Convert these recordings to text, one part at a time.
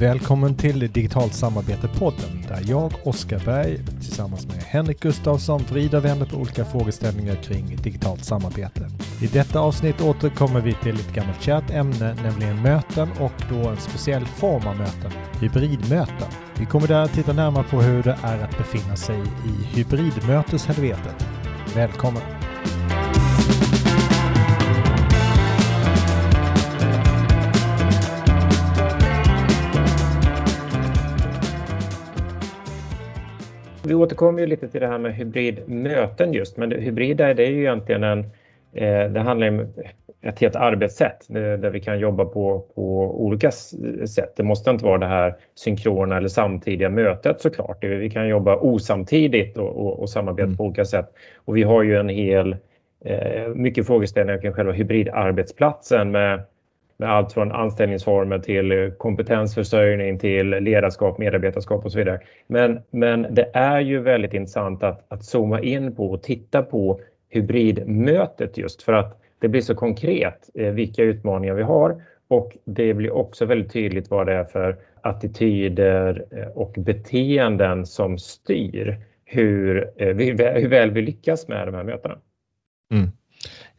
Välkommen till Digitalt samarbete-podden där jag, Oskar Berg, tillsammans med Henrik Gustafsson vrider och vänder på olika frågeställningar kring digitalt samarbete. I detta avsnitt återkommer vi till ett gammalt kärt ämne, nämligen möten och då en speciell form av möten, hybridmöten. Vi kommer där att titta närmare på hur det är att befinna sig i hybridmöteshelvetet. Välkommen! Vi återkommer ju lite till det här med hybridmöten just, men hybrida det är ju egentligen en, eh, det handlar om ett helt arbetssätt där vi kan jobba på, på olika sätt. Det måste inte vara det här synkrona eller samtidiga mötet såklart. Vi kan jobba osamtidigt och, och, och samarbeta mm. på olika sätt. Och vi har ju en hel, eh, mycket frågeställningar kring själva hybridarbetsplatsen med med allt från anställningsformer till kompetensförsörjning till ledarskap, medarbetarskap och så vidare. Men, men det är ju väldigt intressant att, att zooma in på och titta på hybridmötet just för att det blir så konkret eh, vilka utmaningar vi har och det blir också väldigt tydligt vad det är för attityder eh, och beteenden som styr hur, eh, hur väl vi lyckas med de här mötena. Mm.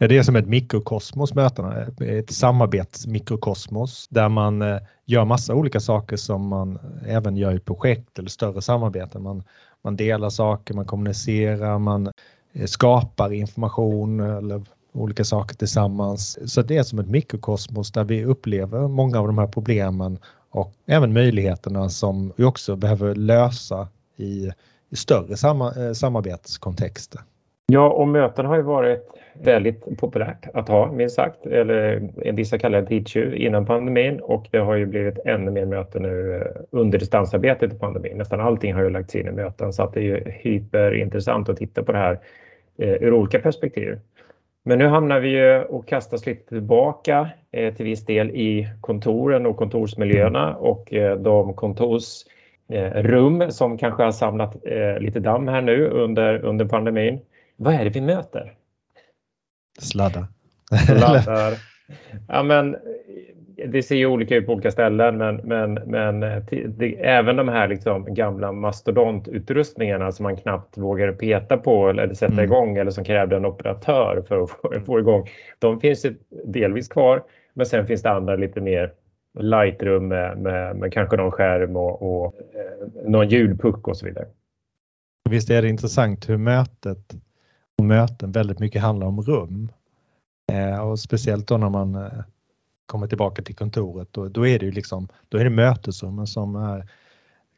Ja, det är som ett mikrokosmos mötena, ett samarbetsmikrokosmos där man eh, gör massa olika saker som man även gör i projekt eller större samarbeten. Man, man delar saker, man kommunicerar, man eh, skapar information eller olika saker tillsammans. Så det är som ett mikrokosmos där vi upplever många av de här problemen och även möjligheterna som vi också behöver lösa i, i större eh, samarbetskontexter. Ja, och möten har ju varit väldigt populärt att ha, minst sagt. Eller eh, vissa kallar det tidstjuv innan pandemin och det har ju blivit ännu mer möten nu eh, under distansarbetet i pandemin. Nästan allting har ju lagts in i möten så att det är ju hyperintressant att titta på det här eh, ur olika perspektiv. Men nu hamnar vi ju och kastas lite tillbaka eh, till viss del i kontoren och kontorsmiljöerna och eh, de kontorsrum som kanske har samlat lite damm här nu under, under pandemin. Vad är det vi möter? Sladdar. Sladdar. Ja, men det ser ju olika ut på olika ställen, men, men, men det, även de här liksom gamla mastodontutrustningarna som man knappt vågar peta på eller sätta mm. igång eller som krävde en operatör för att få, få igång. De finns delvis kvar, men sen finns det andra lite mer lightrum med, med, med kanske någon skärm och, och eh, någon ljudpuck och så vidare. Visst är det intressant hur mötet möten väldigt mycket handlar om rum. Eh, och speciellt då när man eh, kommer tillbaka till kontoret, då, då är det ju liksom, då är det mötesrummen som är,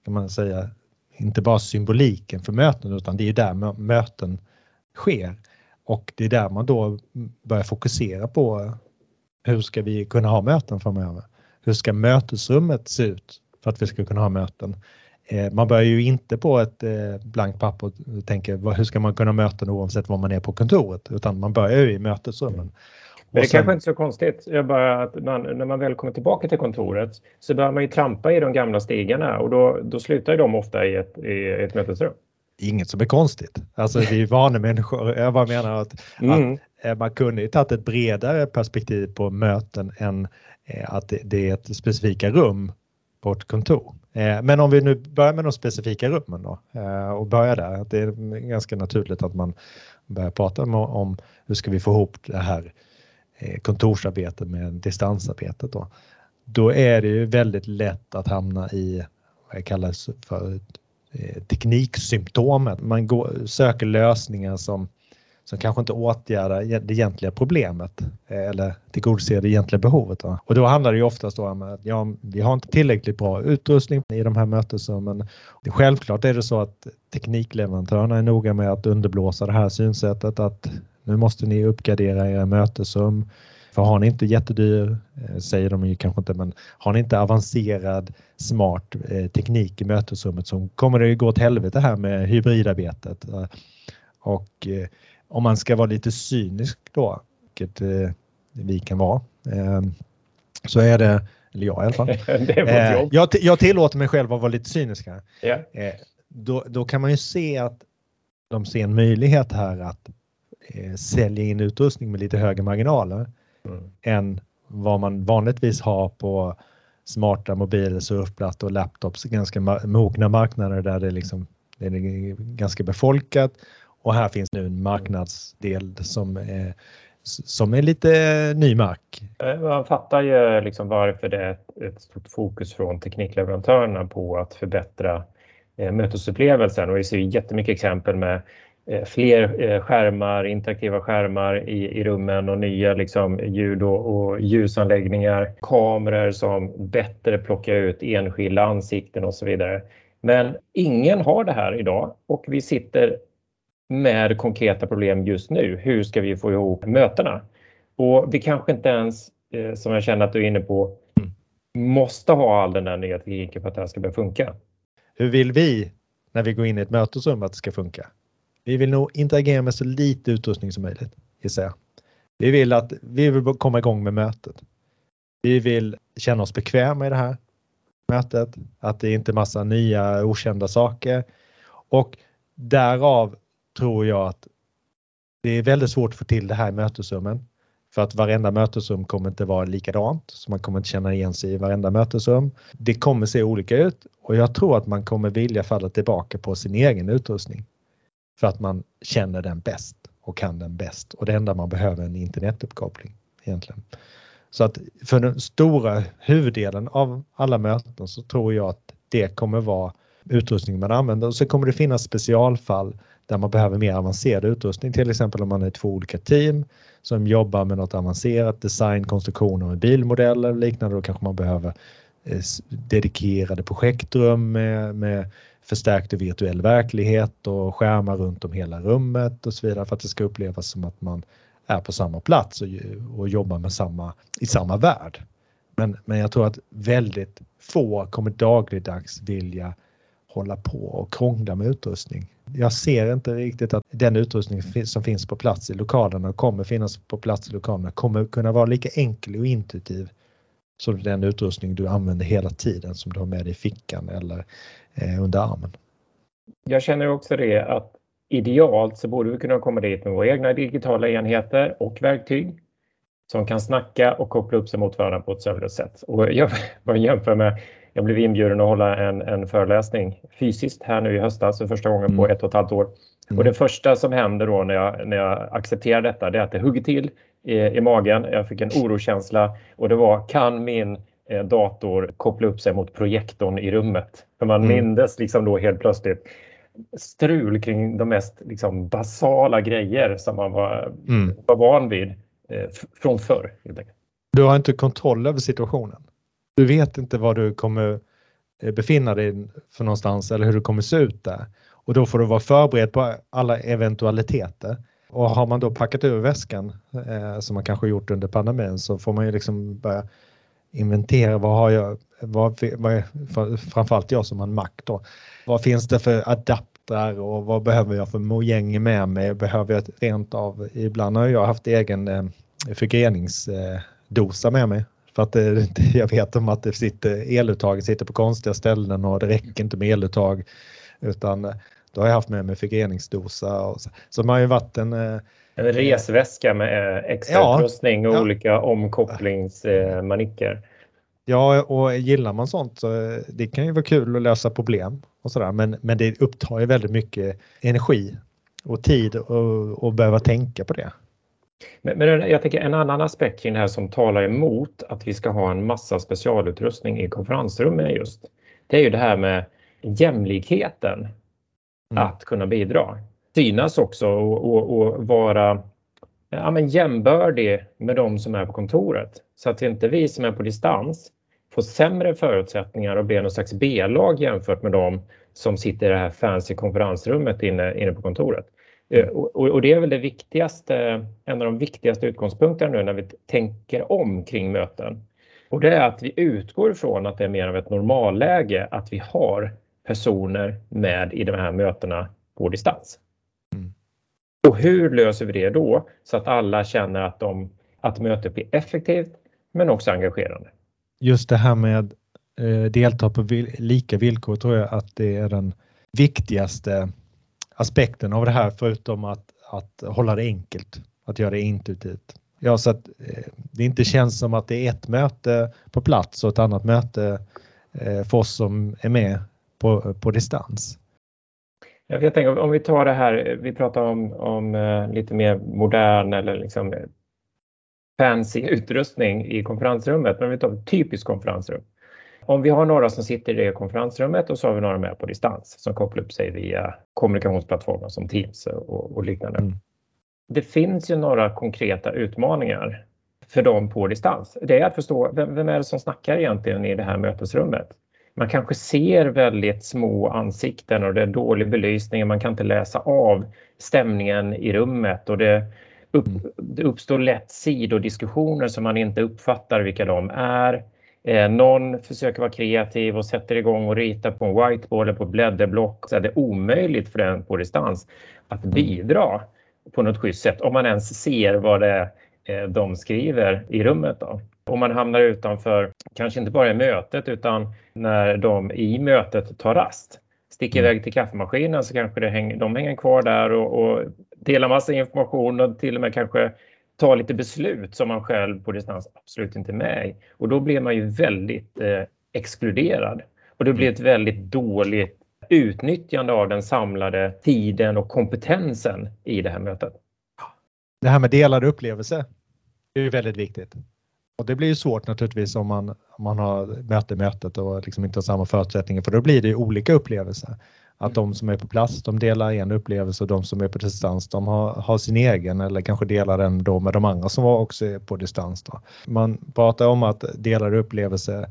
kan man säga, inte bara symboliken för möten utan det är där möten sker. Och det är där man då börjar fokusera på eh, hur ska vi kunna ha möten framöver? Hur ska mötesrummet se ut för att vi ska kunna ha möten? Eh, man börjar ju inte på ett eh, blankt papper och tänker hur ska man kunna möta oavsett var man är på kontoret utan man börjar ju i mötesrummen. Men det är sen... kanske inte så konstigt. Jag bara att man, när man väl kommer tillbaka till kontoret så börjar man ju trampa i de gamla stigarna och då, då slutar de ofta i ett, i ett mötesrum. Inget som är konstigt. Alltså vi är vana människor. Jag bara menar att, mm. att eh, man kunde ju tagit ett bredare perspektiv på möten än att det är ett specifika rum på ett kontor. Eh, men om vi nu börjar med de specifika rummen då eh, och börjar där. Det är ganska naturligt att man börjar prata om hur ska vi få ihop det här eh, kontorsarbetet med distansarbetet då. Då är det ju väldigt lätt att hamna i vad kallas för tekniksymptomet. Man går, söker lösningar som som kanske inte åtgärdar e- det egentliga problemet eh, eller tillgodoser det egentliga behovet. Och då handlar det ju oftast om att ja, vi har inte tillräckligt bra utrustning i de här mötesrummen. Självklart är det så att teknikleverantörerna är noga med att underblåsa det här synsättet att nu måste ni uppgradera era mötesrum. För har ni inte jättedyr, eh, säger de ju kanske inte, men har ni inte avancerad smart eh, teknik i mötesrummet så kommer det ju gå åt helvete här med hybridarbetet. Och om man ska vara lite cynisk då, vilket eh, vi kan vara, eh, så är det, eller jag i alla fall. eh, jag, jag tillåter mig själv att vara lite cynisk här. Yeah. Då, då kan man ju se att de ser en möjlighet här att sälja in utrustning med lite högre marginaler mm. än vad man vanligtvis har på smarta mobiler, surfplattor och laptops, ganska mogna marknader där det, liksom, det är ganska befolkat. Och här finns nu en marknadsdel som är, som är lite ny mark. Eh, man fattar ju liksom varför det är ett, stort fokus från teknikleverantörerna på att förbättra eh, mötesupplevelsen och vi ser jättemycket exempel med Eh, fler eh, skärmar, interaktiva skärmar i, i rummen och nya liksom, ljud och, och ljusanläggningar, kameror som bättre plockar ut enskilda ansikten och så vidare. Men ingen har det här idag och vi sitter med konkreta problem just nu. Hur ska vi få ihop mötena? Och vi kanske inte ens, eh, som jag känner att du är inne på, måste ha all den där nya tekniken för att det här ska börja funka. Hur vill vi när vi går in i ett mötesrum att det ska funka? Vi vill nog interagera med så lite utrustning som möjligt, gissar jag. Vi vill att vi vill komma igång med mötet. Vi vill känna oss bekväma i det här mötet, att det inte är massa nya okända saker och därav tror jag att det är väldigt svårt att få till det här i mötesrummen. För att varenda mötesrum kommer inte vara likadant, så man kommer inte känna igen sig i varenda mötesrum. Det kommer se olika ut och jag tror att man kommer vilja falla tillbaka på sin egen utrustning för att man känner den bäst och kan den bäst och det enda man behöver är en internetuppkoppling egentligen. Så att för den stora huvuddelen av alla möten så tror jag att det kommer vara utrustning man använder och så kommer det finnas specialfall där man behöver mer avancerad utrustning, till exempel om man är två olika team som jobbar med något avancerat design, konstruktion av bilmodeller och liknande. Då kanske man behöver eh, dedikerade projektrum med, med förstärkt virtuell verklighet och skärmar runt om hela rummet och så vidare för att det ska upplevas som att man är på samma plats och, och jobbar med samma, i samma värld. Men, men jag tror att väldigt få kommer dagligdags vilja hålla på och krångla med utrustning. Jag ser inte riktigt att den utrustning som finns på plats i lokalerna och kommer finnas på plats i lokalerna kommer kunna vara lika enkel och intuitiv som den utrustning du använder hela tiden som du har med dig i fickan eller eh, under armen. Jag känner också det att idealt så borde vi kunna komma dit med våra egna digitala enheter och verktyg som kan snacka och koppla upp sig mot varandra på ett sömlöst sätt. Och jag bara jämför med, jag blev inbjuden att hålla en, en föreläsning fysiskt här nu i höstas för första gången mm. på ett och ett halvt år. Mm. Och det första som händer då när jag, när jag accepterar detta, det är att det hugger till i, i magen. Jag fick en orokänsla och det var, kan min Eh, dator koppla upp sig mot projektorn i rummet. För man mm. mindes liksom då helt plötsligt strul kring de mest liksom basala grejer som man var, mm. var van vid eh, från förr. Du har inte kontroll över situationen. Du vet inte var du kommer eh, befinna dig för någonstans eller hur du kommer se ut där. Och då får du vara förberedd på alla eventualiteter. Och har man då packat ur väskan, eh, som man kanske gjort under pandemin, så får man ju liksom börja inventera vad har jag, vad, vad, framförallt jag som har en Mac då. Vad finns det för adaptrar och vad behöver jag för mojäng med mig? Behöver jag rent av, ibland har jag haft egen eh, förgreningsdosa med mig för att det, jag vet om att det sitter, eluttaget sitter på konstiga ställen och det räcker inte med eluttag utan då har jag haft med mig förgreningsdosa. Så. så man har ju varit en eh, en resväska med eh, extra ja, och ja. olika omkopplingsmanicker. Ja, och gillar man sånt så det kan ju vara kul att lösa problem och sådär. Men, men det upptar ju väldigt mycket energi och tid och, och behöva tänka på det. Men, men jag tänker en annan aspekt kring det här som talar emot att vi ska ha en massa specialutrustning i konferensrummen just. Det är ju det här med jämlikheten. Mm. Att kunna bidra synas också och, och, och vara ja, men jämbördig med de som är på kontoret. Så att inte vi som är på distans får sämre förutsättningar och blir någon slags B-lag jämfört med de som sitter i det här fancy konferensrummet inne, inne på kontoret. Eh, och, det är väl det viktigaste, en av de viktigaste utgångspunkterna nu när vi tänker om kring möten. Och det är att vi utgår ifrån att det är mer av ett normalläge att vi har personer med i de här mötena på distans. Och hur löser vi det då så att alla känner att, de, att mötet blir effektivt men också engagerande? Just det här med eh, delta på lika villkor tror jag att det är den viktigaste aspekten av det här förutom att, att hålla det enkelt, att göra det intuitivt. Ja, så att eh, det inte känns som att det är ett möte på plats och ett annat möte eh, för oss som är med på, på distans. Jag tänker om vi tar det här, vi pratar om, om eh, lite mer modern eller liksom fancy utrustning i konferensrummet, men vi tar ett typiskt konferensrum. Om vi har några som sitter i det konferensrummet och så har vi några med på distans som kopplar upp sig via kommunikationsplattformar som Teams och, och liknande. Mm. Det finns ju några konkreta utmaningar för dem på distans. Det är att förstå vem, vem är det som snackar egentligen i det här mötesrummet? Man kanske ser väldigt små ansikten och det är dålig belysning. Man kan inte läsa av stämningen i rummet och det, upp, det uppstår lätt sidodiskussioner som man inte uppfattar vilka de är. Eh, någon försöker vara kreativ och sätter igång och ritar på en whiteboard eller på blädderblock. Så är det omöjligt för den på distans att bidra på något schysst sätt om man ens ser vad det är eh, de skriver i rummet. Då. Om man hamnar utanför, kanske inte bara i mötet utan när de i mötet tar rast, sticker mm. iväg till kaffemaskinen så kanske det hänger, de hänger kvar där och, och delar massa information och till och med kanske tar lite beslut som man själv på distans absolut inte är med i. Och då blir man ju väldigt eh, exkluderad och det blir ett väldigt dåligt utnyttjande av den samlade tiden och kompetensen i det här mötet. Det här med delade upplevelser är ju väldigt viktigt. Och det blir ju svårt naturligtvis om man, om man har möte mötet och liksom inte har samma förutsättningar för då blir det olika upplevelser. Att de som är på plats de delar en upplevelse och de som är på distans de har, har sin egen eller kanske delar den då med de andra som också är på distans. Då. Man pratar om att delade upplevelser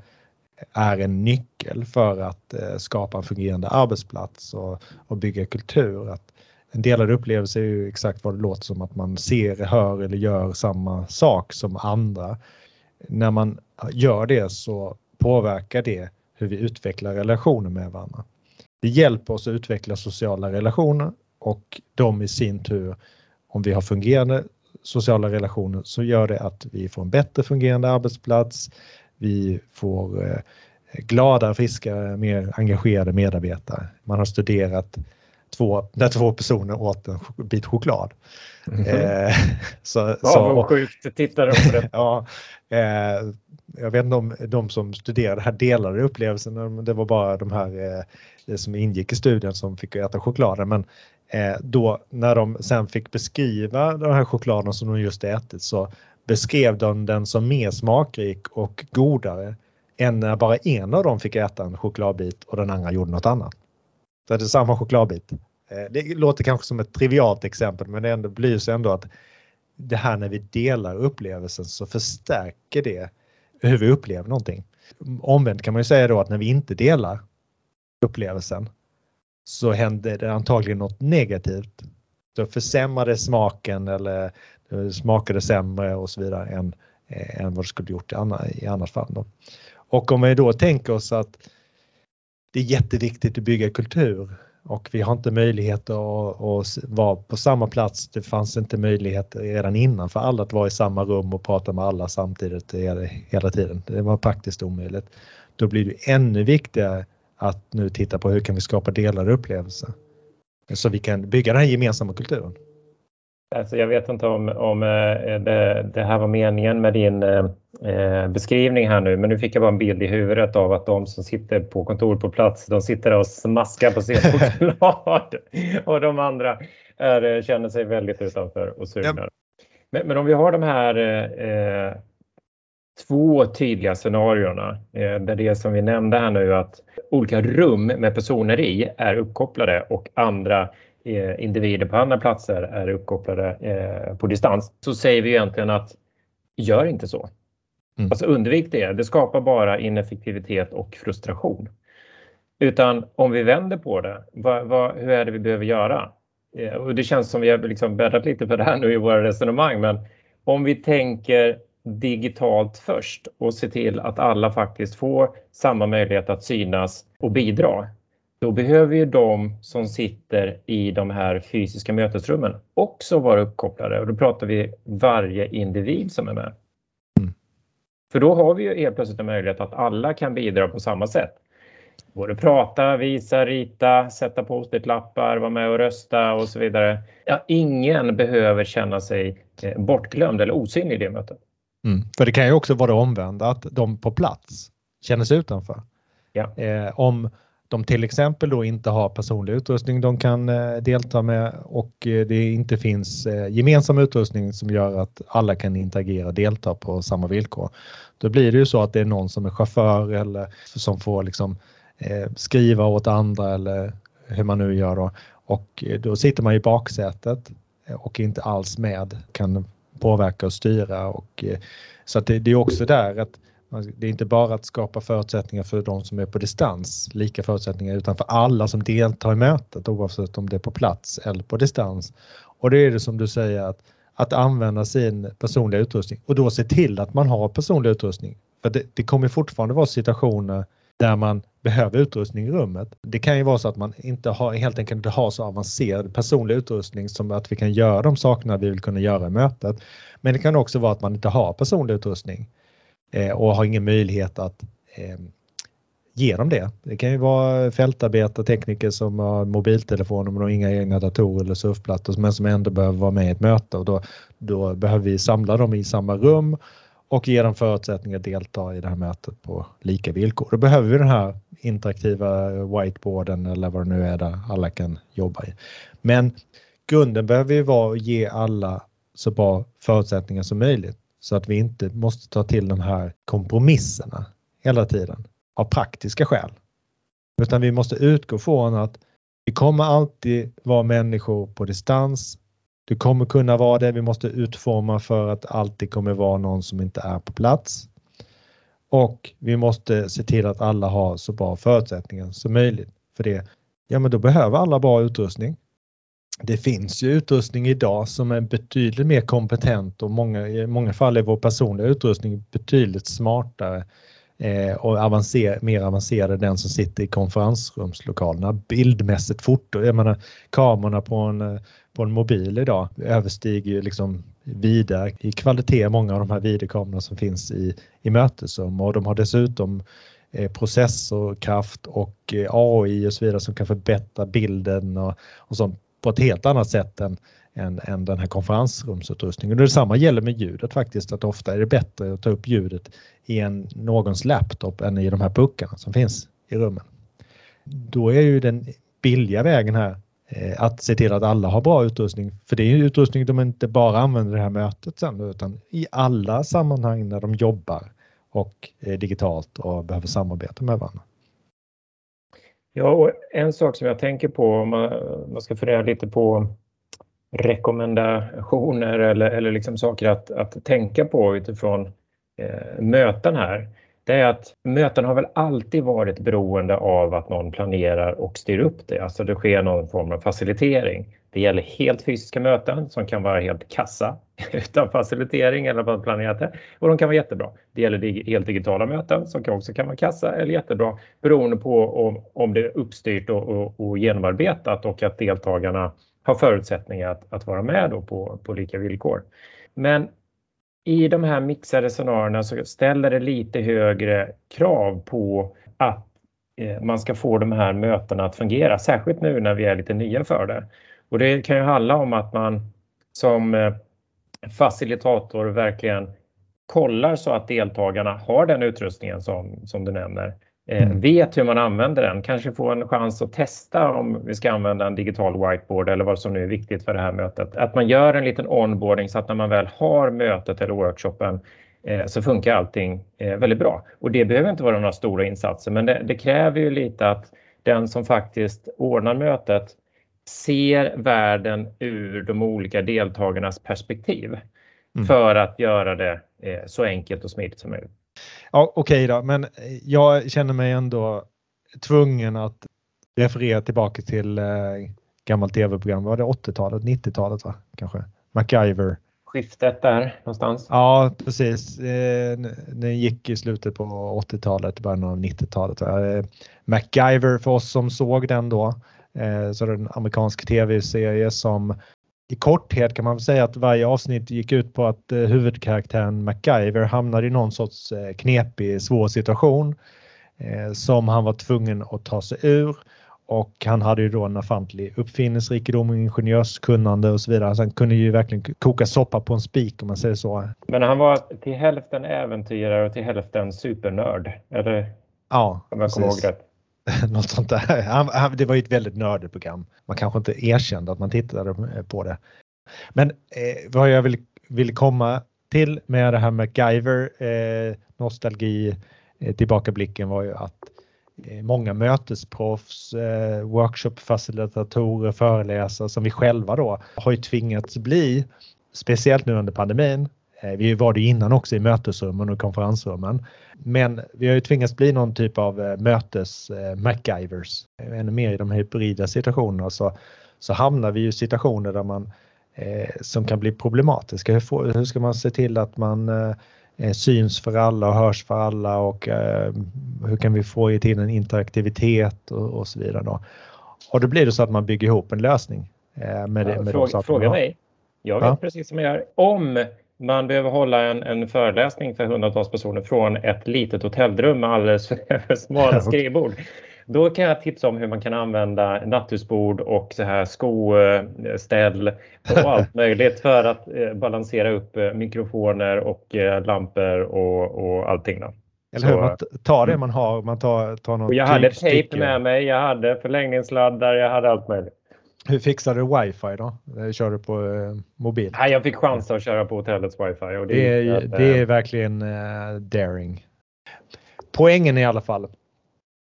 är en nyckel för att eh, skapa en fungerande arbetsplats och, och bygga kultur. Att en delad upplevelse är ju exakt vad det låter som att man ser, hör eller gör samma sak som andra. När man gör det så påverkar det hur vi utvecklar relationer med varandra. Det hjälper oss att utveckla sociala relationer och de i sin tur, om vi har fungerande sociala relationer så gör det att vi får en bättre fungerande arbetsplats, vi får eh, glada, friska, mer engagerade medarbetare. Man har studerat två, när två personer åt en bit choklad. Mm -hmm. eh, så, så, sjukt tittare på det. ja, eh, jag vet inte om de som studerade här delade upplevelsen, det var bara de här eh, som ingick i studien som fick äta chokladen. Men eh, då när de sen fick beskriva den här chokladen som de just ätit så beskrev de den som mer smakrik och godare än när bara en av dem fick äta en chokladbit och den andra gjorde något annat. Så det är samma chokladbit. Eh, det låter kanske som ett trivialt exempel men det ändå belyser ändå att det här när vi delar upplevelsen så förstärker det hur vi upplever någonting. Omvänt kan man ju säga då att när vi inte delar upplevelsen så händer det antagligen något negativt. Då försämrar det smaken eller smakar det sämre och så vidare än, eh, än vad det skulle gjort i, i annat fall. Då. Och om vi då tänker oss att det är jätteviktigt att bygga kultur och vi har inte möjlighet att, att vara på samma plats. Det fanns inte möjlighet redan innan för alla att vara i samma rum och prata med alla samtidigt hela tiden. Det var praktiskt omöjligt. Då blir det ännu viktigare att nu titta på hur kan vi skapa delade upplevelser så vi kan bygga den här gemensamma kulturen. Alltså jag vet inte om, om eh, det, det, här var meningen med din eh, eh, beskrivning här nu, men nu fick jag bara en bild i huvudet av att de som sitter på kontor på plats, de sitter och smaskar på sin choklad och de andra är, känner sig väldigt utanför och sugna. Ja. Men, men, om vi har de här eh, två tydliga scenarierna, eh, där det som vi nämnde här nu att olika rum med personer i är uppkopplade och andra Eh, individer på andra platser är uppkopplade eh, på distans så säger vi egentligen att gör inte så. Mm. Alltså undvik det. Det skapar bara ineffektivitet och frustration. Utan om vi vänder på det, vad, vad, hur är det vi behöver göra? Eh, och det känns som vi har liksom bäddat lite för det här nu i våra resonemang, men om vi tänker digitalt först och se till att alla faktiskt får samma möjlighet att synas och bidra då behöver ju de som sitter i de här fysiska mötesrummen också vara uppkopplade och då pratar vi varje individ som är med. Mm. För då har vi ju helt plötsligt en möjlighet att alla kan bidra på samma sätt. både prata, visa, rita, sätta post-it-lappar, vara med och rösta och så vidare. Ja, ingen behöver känna sig eh, bortglömd eller osynlig i det mötet. Mm. För det kan ju också vara det omvända, att de på plats känner sig utanför. Ja. Eh, om de till exempel då inte har personlig utrustning de kan eh, delta med och eh, det inte finns eh, gemensam utrustning som gör att alla kan interagera och delta på samma villkor. Då blir det ju så att det är någon som är chaufför eller som får liksom skriva åt andra eller hur man nu gör då. Och då sitter man i baksätet och inte alls med, kan påverka och styra. Och, så att det, det är också där att det är inte bara att skapa förutsättningar för de som är på distans, lika förutsättningar, utan för alla som deltar i mötet oavsett om det är på plats eller på distans. Och det är det som du säger att, att använda sin personliga utrustning och då se till att man har personlig utrustning. För det, det kommer fortfarande vara situationer där man behöver utrustning i rummet. Det kan ju vara så att man inte har, helt enkelt inte har så avancerad personlig utrustning som att vi kan göra de sakerna vi vill kunna göra i mötet. Men det kan också vara att man inte har personlig utrustning Eh, och har ingen möjlighet att eh, ge dem det. Det kan ju vara fältarbetare, tekniker som har mobiltelefoner men har inga egna datorer eller surfplattor men som ändå behöver vara med i ett möte och då, då behöver vi samla dem i samma rum och ge dem förutsättningar att delta i det här mötet på lika villkor. Då behöver vi den här interaktiva whiteboarden eller vad det nu är där alla kan jobba i. Men grunden behöver ju vara att ge alla så bra förutsättningar som möjligt så att vi inte måste ta till de här kompromisserna hela tiden av praktiska skäl. Utan vi måste utgå från att vi kommer alltid vara människor på distans. Du kommer kunna vara det. Vi måste utforma för att alltid kommer vara någon som inte är på plats. Och vi måste se till att alla har så bra förutsättningar som möjligt för det. Ja, men då behöver alla bra utrustning det finns ju utrustning idag som är betydligt mer kompetent och många, i många fall är vår personliga utrustning betydligt smartare eh, och avancer, mer avancerad än den som sitter i konferensrumslokalerna. Bildmässigt foto, jag menar kamerorna på en, på en mobil idag överstiger ju liksom vida i kvalitet många av de här videokamerorna som finns i, i mötesrum och de har dessutom eh, processorkraft och eh, AI och så vidare som kan förbättra bilden och, och sånt på ett helt annat sätt än, än, än den här konferensrumsutrustningen. Och detsamma gäller med ljudet faktiskt, att ofta är det bättre att ta upp ljudet i en, någons laptop än i de här puckarna som finns i rummen. Då är ju den billiga vägen här eh, att se till att alla har bra utrustning. För det är ju utrustning de inte bara använder i det här mötet sen utan i alla sammanhang när de jobbar och eh, digitalt och behöver samarbeta med varandra. Ja, och en sak som jag tänker på om man, man ska fundera lite på rekommendationer eller, eller liksom saker att, att tänka på utifrån eh, möten här. Det är att möten har väl alltid varit beroende av att någon planerar och styr upp det. Alltså det sker någon form av facilitering. Det gäller helt fysiska möten som kan vara helt kassa utan facilitering eller bara planerat det. Och de kan vara jättebra. Det gäller helt digitala möten som också kan vara kassa eller jättebra beroende på om, om det är uppstyrt och, och, och genomarbetat och att deltagarna har förutsättningar att, att vara med då på, på lika villkor. Men i de här mixade scenarierna så ställer det lite högre krav på att eh, man ska få de här mötena att fungera, särskilt nu när vi är lite nya för det. Och det kan ju handla om att man som eh, facilitator verkligen kollar så att deltagarna har den utrustningen som, som du nämner. Eh, mm. Vet hur man använder den, kanske får en chans att testa om vi ska använda en digital whiteboard eller vad som nu är viktigt för det här mötet. Att man gör en liten onboarding så att när man väl har mötet eller workshopen eh, så funkar allting väldigt bra. Och det behöver inte vara några stora insatser men det, det kräver ju lite att den som faktiskt ordnar mötet ser världen ur de olika deltagarnas perspektiv mm. för att göra det eh, så enkelt och smidigt som möjligt. Ja, Okej okay då, men jag känner mig ändå tvungen att referera tillbaka till eh, gammalt tv-program. Var det 80-talet, 90-talet va? Kanske? MacGyver. Skiftet där någonstans? Ja, precis. Eh, den gick i slutet på 80-talet, början av 90-talet. Eh, MacGyver för oss som såg den då Eh, så en amerikansk tv-serie som i korthet kan man väl säga att varje avsnitt gick ut på att eh, huvudkaraktären MacGyver hamnade i någon sorts eh, knepig, svår situation. eh, som han var tvungen att ta sig ur och han hade ju då en ofantlig uppfinningsrikedom och ingenjörskunnande och så vidare. Så han kunde ju verkligen koka soppa på en spik om man säger så. Men han var till hälften äventyrare och till hälften supernörd, eller? Ja, om jag kommer ihåg rätt. Något sånt där. Han, han, det var ju ett väldigt nördigt program. Man kanske inte erkände att man tittade på det. Men eh, vad jag vill, vill komma till med det här MacGyver eh, nostalgi eh, tillbakablicken var ju att eh, många mötesproffs, eh, workshopfacilitatorer, föreläsare som vi själva då har ju tvingats bli, speciellt nu under pandemin. Eh, vi var det innan också i mötesrummen och konferensrummen. Men vi har ju tvingats bli någon typ av eh, mötes eh. Ännu mer i de hybrida situationerna så, så hamnar vi i situationer där man eh, som kan bli problematiska. Hur, hur, ska man se till att man eh, syns för alla och hörs för alla och eh, hur kan vi få till en interaktivitet och, och, så vidare. Då. Och då blir det så att man bygger ihop en lösning. Med det, med fråga, fråga mig. Jag vet ja. precis som jag gör. Om man behöver hålla en, en föreläsning för hundratals personer från ett litet hotellrum med alldeles för smala skrivbord. Då kan jag tipsa om hur man kan använda nattusbord och så här skoställ och allt möjligt för att eh, balansera upp eh, mikrofoner och eh, lampor och, och allting. Då. Eller hur? Man tar det man har. Man tar, tar något jag hade tejp med mig, jag hade förlängningssladdar, jag hade allt möjligt. Hur fixade du wifi då? Kör du på eh, mobil? Nej, jag fick chans att köra på hotellets wifi. Och det, det, är, att, det är verkligen uh, daring. Poängen är i alla fall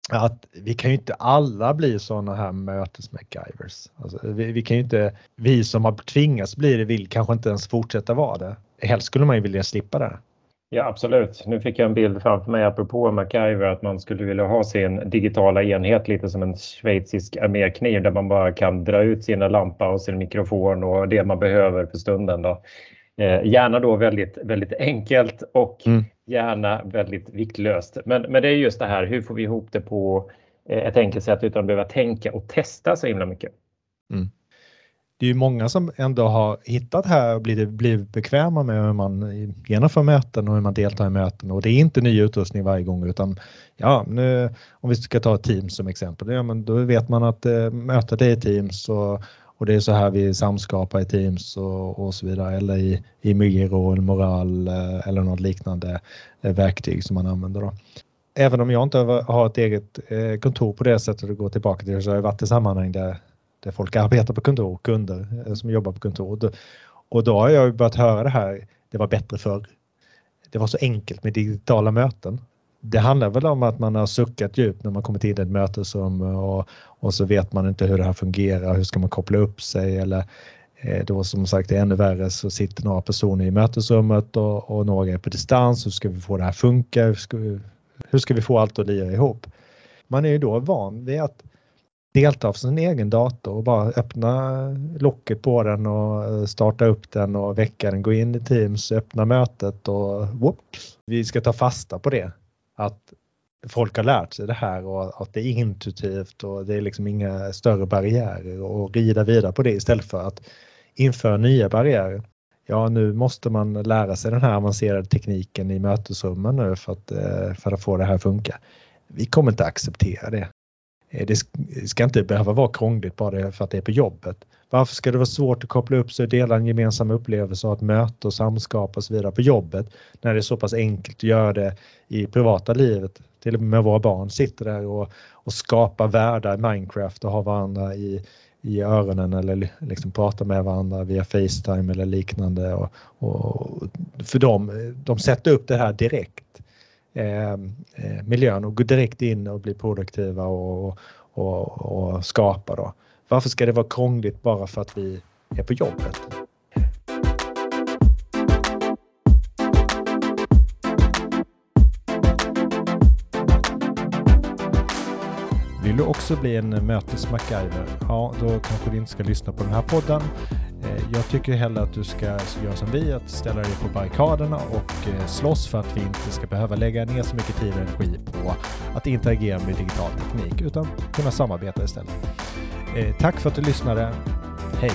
att vi kan ju inte alla bli sådana här mötes-MacGyvers. Alltså, vi, vi, kan ju inte, vi som har tvingats bli det vill kanske inte ens fortsätta vara det. Helst skulle man ju vilja slippa det. Ja absolut. Nu fick jag en bild framför mig apropå MacGyver att man skulle vilja ha sin digitala enhet lite som en schweizisk armékniv där man bara kan dra ut sina lampa och sin mikrofon och det man behöver för stunden. Då. Eh, gärna då väldigt, väldigt enkelt och mm. gärna väldigt viktlöst. Men, men det är just det här, hur får vi ihop det på eh, ett enkelt sätt utan att behöva tänka och testa så himla mycket. Mm det är ju många som ändå har hittat här och blivit, blivit bekväma med hur man genomför möten och hur man deltar i möten och det är inte ny utrustning varje gång utan ja, nu, om vi ska ta Teams som exempel, ja, men då vet man att eh, mötet är i Teams och, och det är så här vi samskapar i Teams och, och så vidare eller i, i Miro eller Moral eh, eller något liknande eh, verktyg som man använder. Då. Även om jag inte har ett eget eh, kontor på det sättet och går tillbaka till det så har jag varit i sammanhang där där folk arbetar på kontor, kunder eh, som jobbar på kontor. Och då har jag börjat höra det här, det var bättre förr. Det var så enkelt med digitala möten. Det handlar väl om att man har suckat djupt när man kommer till ett mötesrum och, och så vet man inte hur det här fungerar, hur ska man koppla upp sig eller eh, då som sagt det är ännu värre så sitter några personer i mötesrummet och, och några är på distans. Hur ska vi få det här funka? Hur ska vi, hur ska vi få allt att lira ihop? Man är ju då van vid att delta av sin egen dator och bara öppna locket på den och eh, starta upp den och väcka den, gå in i Teams, öppna mötet och whoops. Vi ska ta fasta på det. Att folk har lärt sig det här och att det är intuitivt och det är liksom inga större barriärer och rida vidare på det istället för att införa nya barriärer. Ja, nu måste man lära sig den här avancerade tekniken i mötesrummen nu för att, eh, för att få det här att funka. Vi kommer inte acceptera det. Eh, det ska inte behöva vara krångligt bara för att det är på jobbet. Varför ska det vara svårt att koppla upp sig och dela en gemensam upplevelse och ett möte och samskap och så vidare på jobbet när det är så pass enkelt att göra det i privata livet? Till och med våra barn sitter där och, och skapar världar i Minecraft och har varandra i, i öronen eller liksom pratar med varandra via Facetime eller liknande. Och, och för dem, de sätter upp det här direkt Eh, eh, miljön och gå direkt in och bli produktiva och, och, och skapa. Då. Varför ska det vara krångligt bara för att vi är på jobbet? Vill du också bli en mötes-MacGyver? Ja, då kanske du inte ska lyssna på den här podden. Eh, jag tycker hellre att du ska göra som vi, att ställa dig på barrikaderna och eh, slåss för att vi inte ska behöva lägga ner så mycket tid och energi på att interagera med digital teknik utan kunna samarbeta istället. Eh, tack för att du lyssnade. Hej!